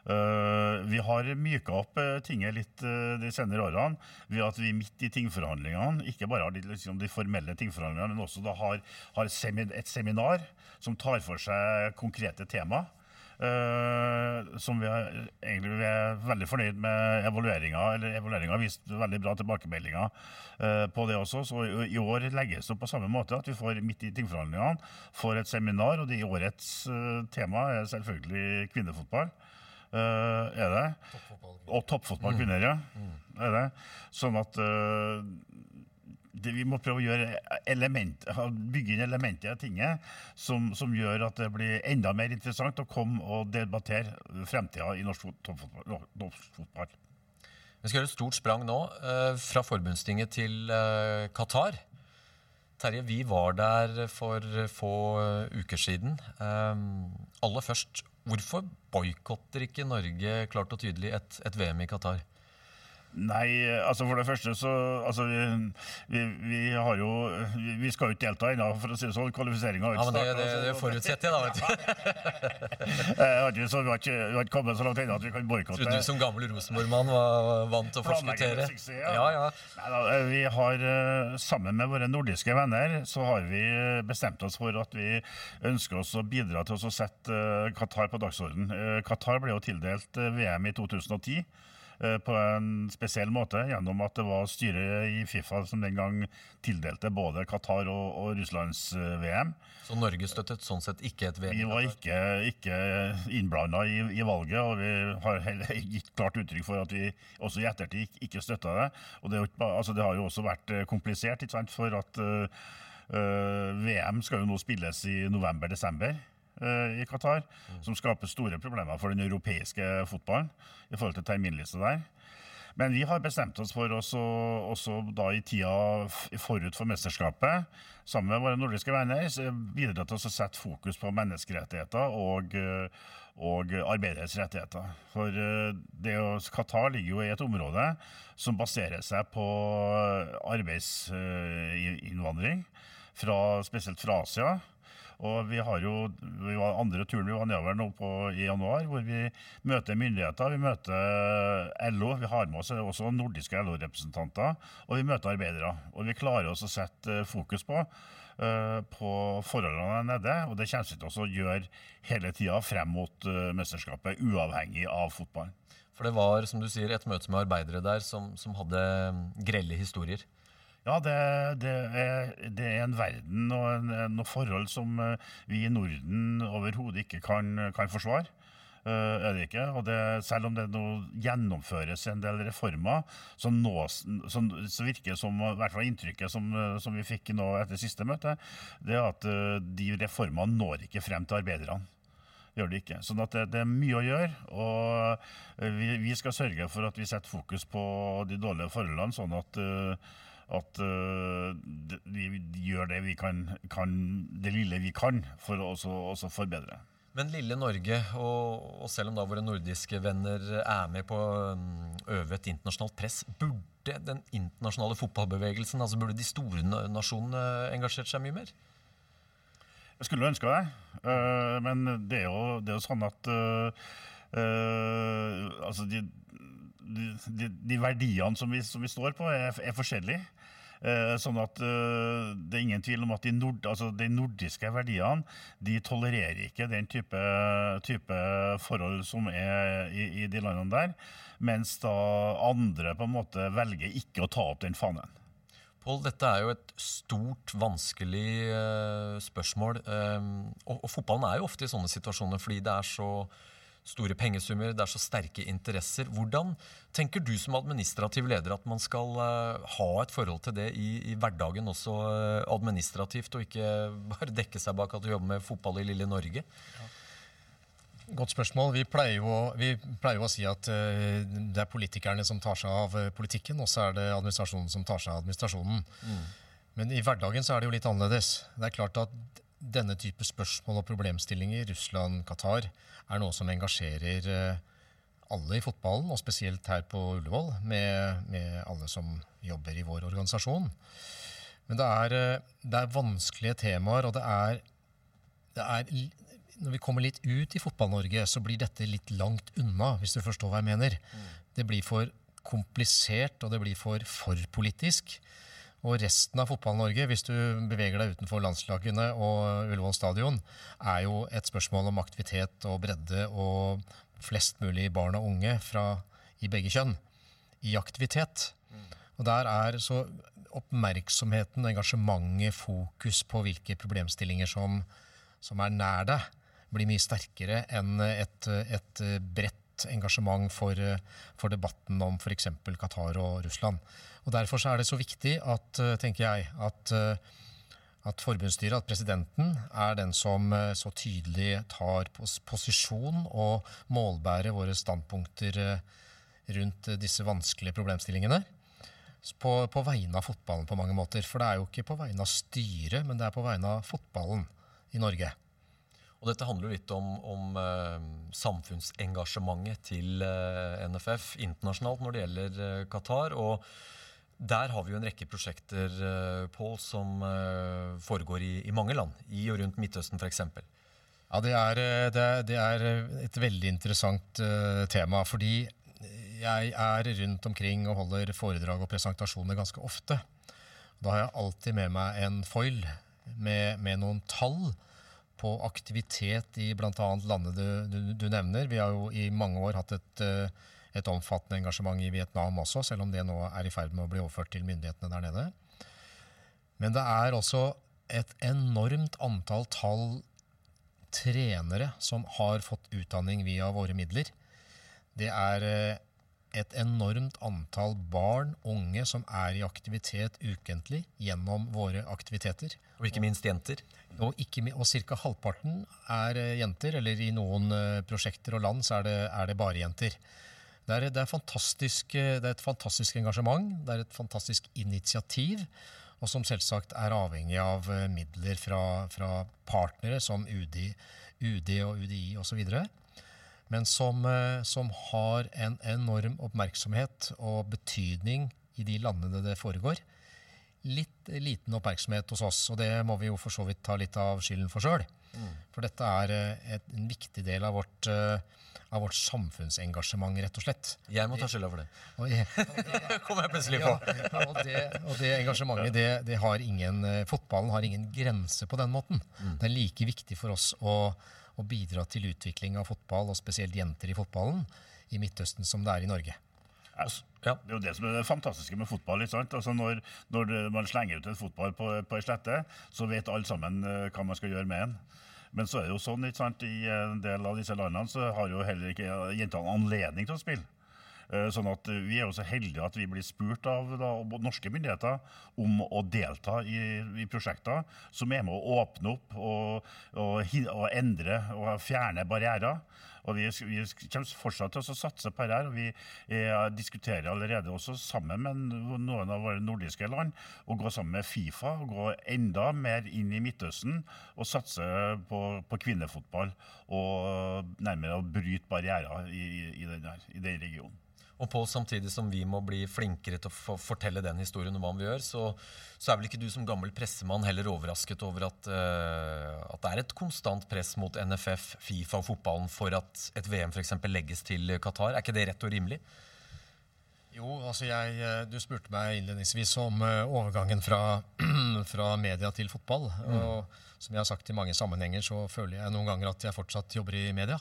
Vi har myka opp uh, tinget litt de senere årene ved at vi midt i tingforhandlingene, ikke bare har de, liksom, de formelle tingforhandlingene, men også har, har semin et seminar som tar for seg konkrete tema. Uh, som vi er, egentlig vi er veldig fornøyd med evalueringa. eller Evalueringa har vist veldig bra tilbakemeldinger uh, på det også. Så i, i år legges det opp på samme måte at vi får midt i tingforhandlingene får et seminar. Og det i årets uh, tema er selvfølgelig kvinnefotball. er det? Toppfotball. Og toppfotballkvinner, mm. ja. Mm. Er det. Sånn at det, vi må prøve å element, bygge inn elementer i tinget som, som, gjør at det blir enda mer interessant å komme og debattere fremtida i norsk fotball. Vi skal gjøre et stort sprang nå, eh, fra forbundstinget til eh, Qatar. Terje, vi var der for få uker siden. Eh, aller først, hvorfor boikotter ikke Norge klart og tydelig et, et VM i Qatar? Nei, altså for det første så altså vi, vi, har jo Vi skal jo ikke delta ennå, for å si det sånn. Kvalifiseringa har ikke starta. Ja, men det, det, det forutsetter jeg, da. vet du. så vi har, ikke, vi har ikke kommet så langt ennå at vi kan boikotte. Trodde du som gammel Rosenborg-mann var vant til å forskuttere? Ja. Ja, ja. Nei, vi har, eh, Sammen med våre nordiske venner så har vi bestemt oss for at vi ønsker oss å bidra til å sette eh, Qatar på dagsordenen. Eh, Qatar ble jo tildelt VM i 2010. Eh, på en spesiell måte, gjennom at det var styret i Fifa som den gang tildelte både Qatar og, og Russlands eh, VM. Så Norge støttet sånn sett ikke et VM? Vi var ikke, ikke innblanda i, i, valget, og vi har heller gitt klart uttrykk for at vi også i ettertid ikke, ikke støtta det. Og det, altså det, har jo også vært eh, komplisert, ikke sant, for at uh, VM skal jo nå spilles i november-desember. Eh, i Qatar, mm. som skaper store problemer for den europeiske fotballen i forhold til terminliste der. Men vi har bestemt oss for også, også da i tida forut for mesterskapet, sammen med våre nordiske venner, bidra til å sette fokus på menneskerettigheter og, og arbeideres rettigheter. For eh, det Qatar ligger jo i et område som baserer seg på arbeidsinnvandring, fra, spesielt fra Asia. Og vi har jo vi var andre turen vi var nedover nå på, i januar, hvor vi møter myndigheter. Vi møter LO. Vi har med oss også nordiske LO-representanter. Og vi møter arbeidere. Og vi klarer oss å sette fokus på uh, på forholdene nede. Og det kommer vi til å gjøre hele tida frem mot uh, mesterskapet, uavhengig av fotballen. For det var som du sier, et møte med arbeidere der som, som hadde grelle historier. Ja, det, det, er, det, er, en verden og en, noen forhold som eh, vi i Norden overhodet ikke kan, kan forsvare. Uh, er det ikke? Og det, selv om det nå gjennomføres en del reformer, så, nås, så, så virker som, i hvert fall inntrykket som, som, vi fikk nå etter siste møte, det er at uh, de reformene når ikke frem til arbeiderne. gjør det ikke. Sånn at det, det er mye å gjøre. Og eh, vi, vi skal sørge for at vi setter fokus på de dårlige forholdene, sånn at, eh, at uh, det- vi gjør det vi kan, kan, det lille vi kan, for å også, også forbedre. Men lille Norge, og, og selv om da våre nordiske venner er med på å um, øve et internasjonalt press, burde den internasjonale fotballbevegelsen, altså burde de store nasjonene engasjert seg mye mer? Jeg skulle ønske det, uh, men det er jo, det er jo sånn at uh, eh, altså de, de, de, verdiene som vi, som vi står på, er, er forskjellige. Eh, sånn at eh, Det er ingen tvil om at de, nord, altså de nordiske verdiene de tolererer ikke den type, type forhold som er i, i de landene der, mens da andre på en måte velger ikke å ta opp den fanen. Pål, dette er jo et stort, vanskelig eh, spørsmål. eh, og, og fotballen er jo ofte i sånne situasjoner fordi det er så store pengesummer, det er så sterke interesser. Hvordan tenker du som administrativ leder at man skal eh, ha et forhold til det i, i hverdagen også eh, administrativt, og ikke bare dekke seg bak at du jobber med fotball i lille Norge? Godt spørsmål. Vi pleier jo, vi pleier jo å si at eh, det er politikerne som tar seg av politikken, og så er det administrasjonen som tar seg av administrasjonen. Men i hverdagen så er det jo litt annerledes. Det er klart at denne type spørsmål og problemstillinger, Russland, Qatar, er noe som engasjerer eh, alle i fotballen, og spesielt her på Ullevål, med, med alle som jobber i vår organisasjon. Men det er, eh, det er vanskelige temaer, og det er, det er Når vi kommer litt ut i Fotball-Norge, så blir dette litt langt unna, hvis du forstår hva jeg mener. Det blir for komplisert, og det blir for for politisk. Og resten av Fotball-Norge, hvis du beveger deg utenfor landslagene og Ullevål stadion, er jo et spørsmål om aktivitet og bredde og flest mulig barn og unge fra, i begge kjønn i aktivitet. Og der er så oppmerksomheten, engasjementet, fokus på hvilke problemstillinger som, som er nær deg, blir mye sterkere enn et, et bredt engasjement for, for debatten om f.eks. Qatar og Russland. Og Derfor er det så viktig at, tenker jeg, at at forbundsstyret, at presidenten, er den som eh, så tydelig tar pos posisjon og målbærer våre standpunkter eh, rundt eh, disse vanskelige problemstillingene. På, på vegne av fotballen på mange måter. For det er jo ikke på vegne av styret, men det er på vegne av fotballen i Norge. Og dette handler jo litt om, om uh, samfunnsengasjementet til uh, NFF internasjonalt når det gjelder uh, Qatar. Og der har vi jo en rekke prosjekter eh, Pål, som eh, foregår i, i mange land. I og rundt Midtøsten f.eks. Ja, det er, eh, det, er, det er et veldig interessant eh, tema. Fordi jeg er rundt omkring og holder foredrag og presentasjoner ganske ofte. Da har jeg alltid med meg en foil med, med noen tall på aktivitet i bl.a. landet du, du, du nevner. Vi har jo i mange år hatt et, eh, et omfattende engasjement i Vietnam også, selv om det nå er i ferd med å bli overført til myndighetene der nede. Men det er også et enormt antall tall trenere som har fått utdanning via våre midler. Det er eh, et enormt antall barn, unge, som er i aktivitet ukentlig gjennom våre aktiviteter. Og ikke minst jenter. Og, ikke, og ca. halvparten er eh, jenter, eller i noen eh, prosjekter og land så er det, er det bare jenter. Det er, det, er eh, det er et fantastisk engasjement, det er et fantastisk initiativ, og som selvsagt er avhengig av midler fra, fra partnere som UD, UD og UDI osv. Men som, eh, som har en enorm oppmerksomhet og betydning i de landene det foregår litt liten oppmerksomhet hos oss, og det må vi jo for så vidt ta litt av skylden for sjøl. For dette er eh, et, en viktig del av vårt, eh, av vårt samfunnsengasjement, rett og slett. Jeg må ta skylda for det. Det kom jeg plutselig ja, på. og, det, og det engasjementet, det, det har ingen Fotballen har ingen grense på den måten. Det er like viktig for oss å, å bidra til utvikling av fotball, og spesielt jenter i fotballen, i Midtøsten som det er i Norge. Ja. Det er jo det som er det fantastiske med fotball. ikke sant? Altså når, når man slenger ut en fotball på, på ei slette, så vet alle sammen eh, hva man skal gjøre med den. Men så er det jo sånn, ikke sant, i en del av disse landene så har jo heller ikke jentene anledning til å spille. Eh, Sånn at Vi er jo så heldige at vi blir spurt av da, norske myndigheter om å delta i, i prosjekter som er med å åpne opp og, og, og endre og fjerne barrierer. Og Vi, vi kommer fortsatt til å satse på dette. Vi eh, diskuterer allerede også sammen med noen av våre nordiske land å gå sammen med Fifa og gå enda mer inn i Midtøsten og satse på, på kvinnefotball. Og nærmere å bryte barrierer i, i, i den regionen. Og Pål, samtidig som vi må bli flinkere til å fortelle den historien om hva vi gjør, så, så er vel ikke du som gammel pressemann heller overrasket over at, uh, at det er et konstant press mot NFF, Fifa og fotballen for at et VM eksempel legges til Qatar. Er ikke det rett og rimelig? Jo, altså jeg, eh, Du spurte meg innledningsvis om eh, overgangen fra, fra media til fotball. Og som jeg har sagt i mange sammenhenger, så føler jeg noen ganger at jeg fortsatt jobber i media.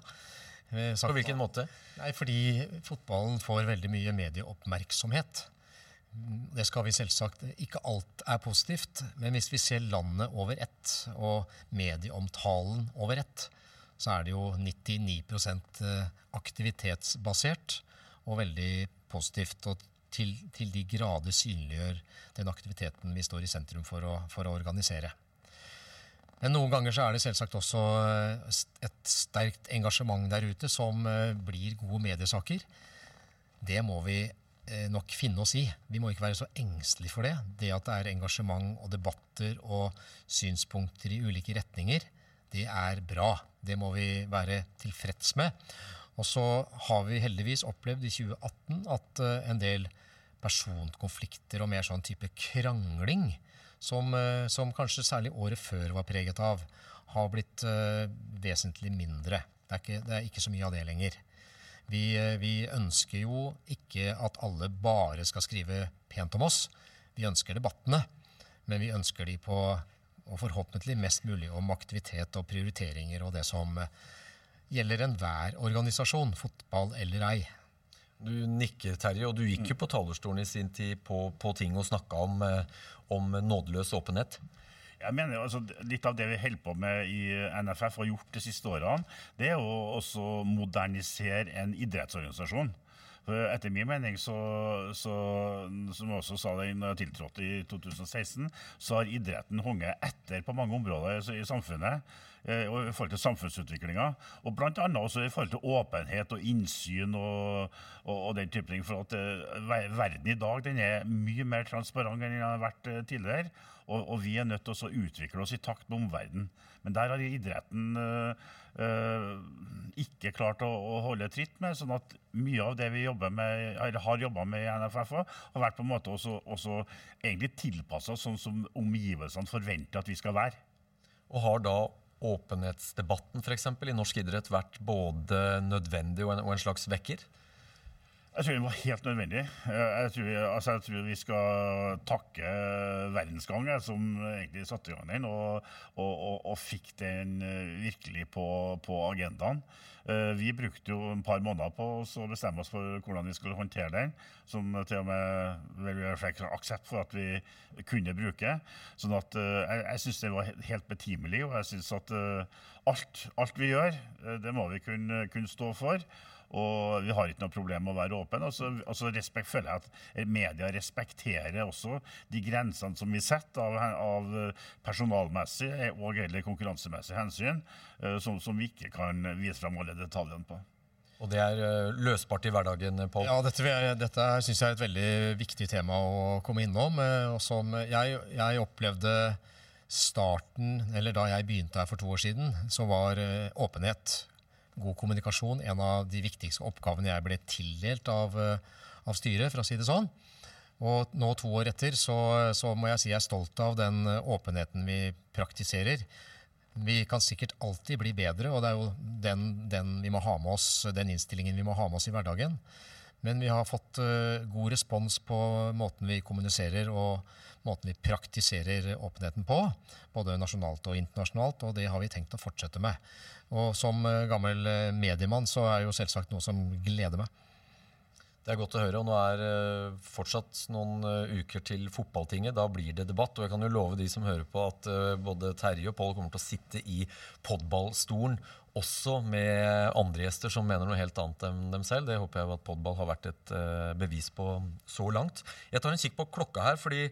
Eh, På hvilken måte? Nei, fordi fotballen får veldig mye medieoppmerksomhet. Det skal vi selvsagt Ikke alt er positivt, men hvis vi ser landet over ett, og medieomtalen over ett, så er det jo 99% aktivitetsbasert og veldig positivt. Og til, til de grader synliggjør den aktiviteten vi står i sentrum for å, for å organisere. Men noen ganger så er det selvsagt også eh, et sterkt engasjement der ute som eh, blir gode mediesaker. Det må vi eh, nok finne oss i. Vi må ikke være så engstelige for det. Det at det er engasjement og debatter og synspunkter i ulike retninger, det er bra. Det må vi være tilfreds med. Og så har vi heldigvis opplevd i 2018 at en del personkonflikter og mer sånn type krangling, som, eh, som kanskje særlig året før var preget av, har blitt eh, vesentlig mindre. Det er, ikke, det er ikke så mye av det lenger. Vi, eh, vi ønsker jo ikke at alle bare skal skrive pent om oss. Vi ønsker debattene, men vi ønsker de på og forhåpentlig mest mulig om aktivitet og prioriteringer og det som gjelder enhver organisasjon, fotball eller ei. Du nikker, Terje, og du gikk jo på talerstolen i sin tid på, på ting og snakka om, eh, om nådeløs åpenhet. Jeg mener jo, altså, Litt av det vi holder på med i NFF og har gjort de siste årene, det er jo også å modernisere en idrettsorganisasjon. For Etter min mening, så, så, som jeg også sa da jeg tiltrådte i 2016, så har idretten hunget etter på mange områder i samfunnet. eh, og i forhold til samfunnsutviklinga. Og bl.a. også i forhold til åpenhet og innsyn og, og, og den type ting. For at eh, verden i dag den er mye mer transparent enn den har vært eh, tidligere. Og, og vi er nødt til å utvikle oss i takt med omverdenen. Men der har idretten eh, eh, ikke klart å, å holde tritt med. sånn at mye av det vi med, har jobba med i NFF, har vært på en måte også, også egentlig tilpassa sånn som omgivelsene forventer at vi skal være. Og har da åpenhetsdebatten for eksempel, i norsk idrett vært både nødvendig og en, og en slags vekker? Jeg tror det var helt nødvendig. Eh, Jeg tror, altså jeg tror vi skal takke Verdensgang, som egentlig satte i gang den, og, og, og, og fikk den eh, virkelig på, på agendaen. Eh, Vi brukte jo en par måneder på å bestemme oss for hvordan vi skulle håndtere den, som til og med vel, fikk aksept for at vi kunne bruke. Sånn at jeg, jeg syns det var helt betimelig, og jeg syns at alt, alt vi gjør, det må vi kunne, kunne stå for. Og vi har ikke noe problem med å være åpen. Og så og respekt, føler jeg at media respekterer også de grensene som vi setter av, av personalmessig og eller konkurransemessig hensyn, eh, som, som vi ikke kan vise fram alle detaljene på. Og det er eh, løsbart i hverdagen, Pål. Ja, dette, dette syns jeg er et veldig viktig tema å komme innom. eh, Og som jeg, jeg opplevde starten, eller da jeg begynte her for to år siden, så var åpenhet, god kommunikasjon, en av de viktigste oppgavene jeg ble tildelt av, eh, av styret, for å si det sånn. Og nå to år etter så, så må jeg si jeg er stolt av den eh, åpenheten vi praktiserer. Vi kan sikkert alltid bli bedre, og det er jo den, den, vi må ha med oss, den innstillingen vi må ha med oss i hverdagen. Men vi har fått uh, god respons på måten vi kommuniserer og måten vi praktiserer åpenheten på, både nasjonalt og internasjonalt, og det har vi tenkt å fortsette med. Og som eh, gammel eh, mediemann så er det jo selvsagt noe som gleder meg. Det er godt å høre. og Nå er eh, fortsatt noen uker til fotballtinget. Da blir det debatt. Og jeg kan jo love de som hører på, at både Terje og Pål kommer til å sitte i podballstolen også med andre gjester som mener noe helt annet enn dem selv. Det håper jeg at podball har vært et bevis på så langt. Jeg tar en kikk på klokka her, fordi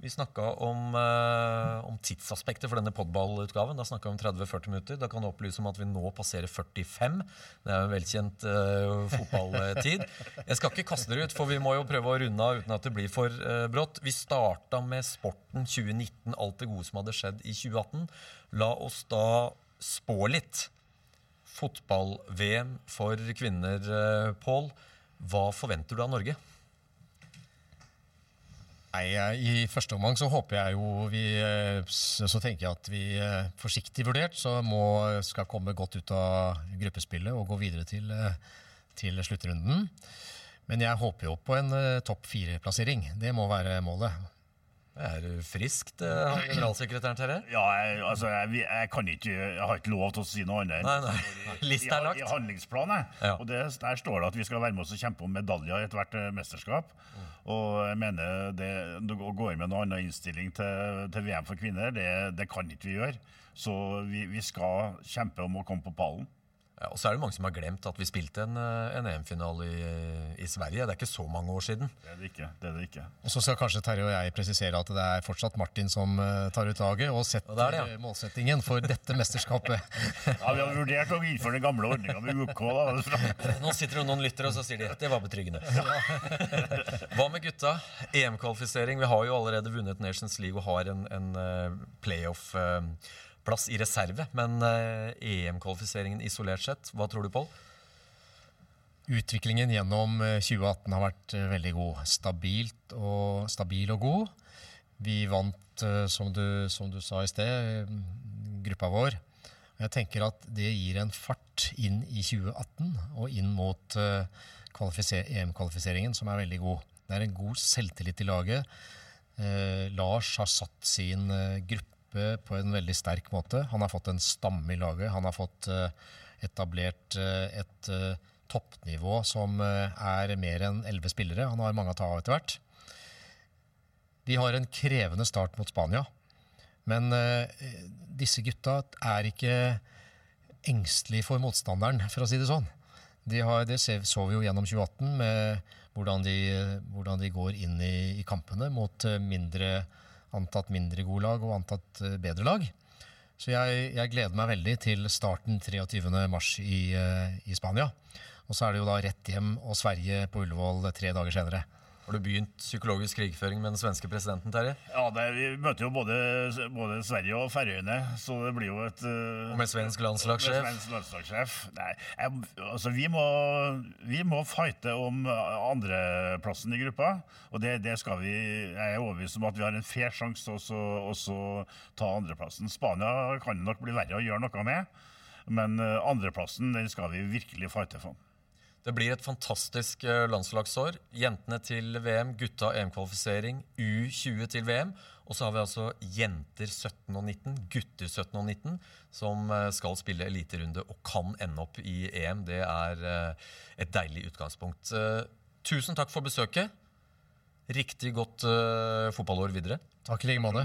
vi snakka om, eh, om tidsaspektet for denne podballutgaven. Da snakka vi om 30-40 minutter. Da kan du opplyse om at vi nå passerer 45. Det er jo velkjent eh, fotballtid. Jeg skal ikke kaste dere ut, for vi må jo prøve å runde av uten at det blir for eh, brått. Vi starta med Sporten 2019, alt det gode som hadde skjedd i 2018. La oss da spå litt. Fotball-VM for kvinner, eh, Pål. Hva forventer du av Norge? Nei, I første omgang så håper jeg jo vi eh, Så tenker jeg at vi eh, forsiktig vurdert så må, skal komme godt ut av gruppespillet og gå videre til, eh, til sluttrunden. Men jeg håper jo på en topp fire-plassering. Det må være målet. Det er friskt, frisk, han generalsekretæren Terje. Ja, jeg, altså, jeg, jeg kan ikke Jeg har ikke lov til å si noe annet. Nei, nei. Lista er I, lagt. I handlingsplanen. Ja. Og det, der står det at vi skal være med oss og kjempe om medaljer i ethvert mesterskap. mesterskap. Og jeg mener det å gå inn med noen annen innstilling til, til VM for kvinner, det, det kan ikke vi gjøre. Så vi, vi skal kjempe om å komme på pallen. Ja, og så er det mange som har glemt at vi spilte en, eh, en EM-finale i, i Sverige. Det er ikke så mange år siden. Det er det ikke. det er det ikke. Og så skal kanskje Terje og jeg presisere at det er fortsatt Martin som eh, tar ut laget og setter Og det det, ja. eh, målsettingen for dette mesterskapet. Ja, Vi har vurdert å innføre den gamle ordninga med UK. da. Nå sitter det noen lyttere og så sier de det var betryggende. Hva med gutta? EM-kvalifisering. Vi har jo allerede vunnet Nations League og har en, en eh, playoff-plass i reserve. Men eh, EM-kvalifiseringen isolert sett, hva tror du, Pål? Utviklingen gjennom eh, 2018 har vært eh, veldig god. Stabilt og, stabil og god. Vi vant, eh, som du, som du sa i sted, eh, gruppa vår. Jeg tenker at det gir en fart inn i 2018 og inn mot eh, EM-kvalifiseringen, som er veldig god. Det er en god selvtillit i laget. Eh, Lars har satt sin eh, gruppe på en veldig sterk måte. Han har fått en stamme i laget. Han har fått eh, etablert eh, et eh, toppnivå som er mer enn elleve spillere. Han har mange å ta av etter hvert. De har en krevende start mot Spania. Men disse gutta er ikke engstelige for motstanderen, for å si det sånn. De har, det så vi jo gjennom 2018 med hvordan de, hvordan de går inn i, i kampene mot mindre, antatt mindre gode lag og antatt eh, bedre lag. Så jeg, jeg gleder meg veldig til starten 23. mars i, eh, i Spania. Og så er det jo da rett hjem og Sverige på Ullevål tre dager senere. Har du begynt psykologisk krigføring med den svenske presidenten, Terje? Ja, det, Vi møter jo både, både Sverige og Færøyene, så det blir jo et uh, Og med svensk landslagssjef? Med svensk landslagssjef. Nei, jeg, altså vi må, vi må fighte om andreplassen i gruppa. Og det, det skal vi Jeg er overbevist om at vi har en fair sjanse til å så- ta andreplassen. Spania kan det nok bli verre å gjøre noe med, men eh, andreplassen den skal vi virkelig fighte for. Det blir et fantastisk eh, landslagsår. Jentene til VM, gutta EM-kvalifisering, U20 til VM. Og så har vi altså jenter 17 og 19, gutter 17 og 19, som eh, skal spille eliterunde og kan ende opp i EM. Det er eh, et deilig utgangspunkt. Tusen takk for besøket. Riktig godt fotballår videre. Takk i like måte.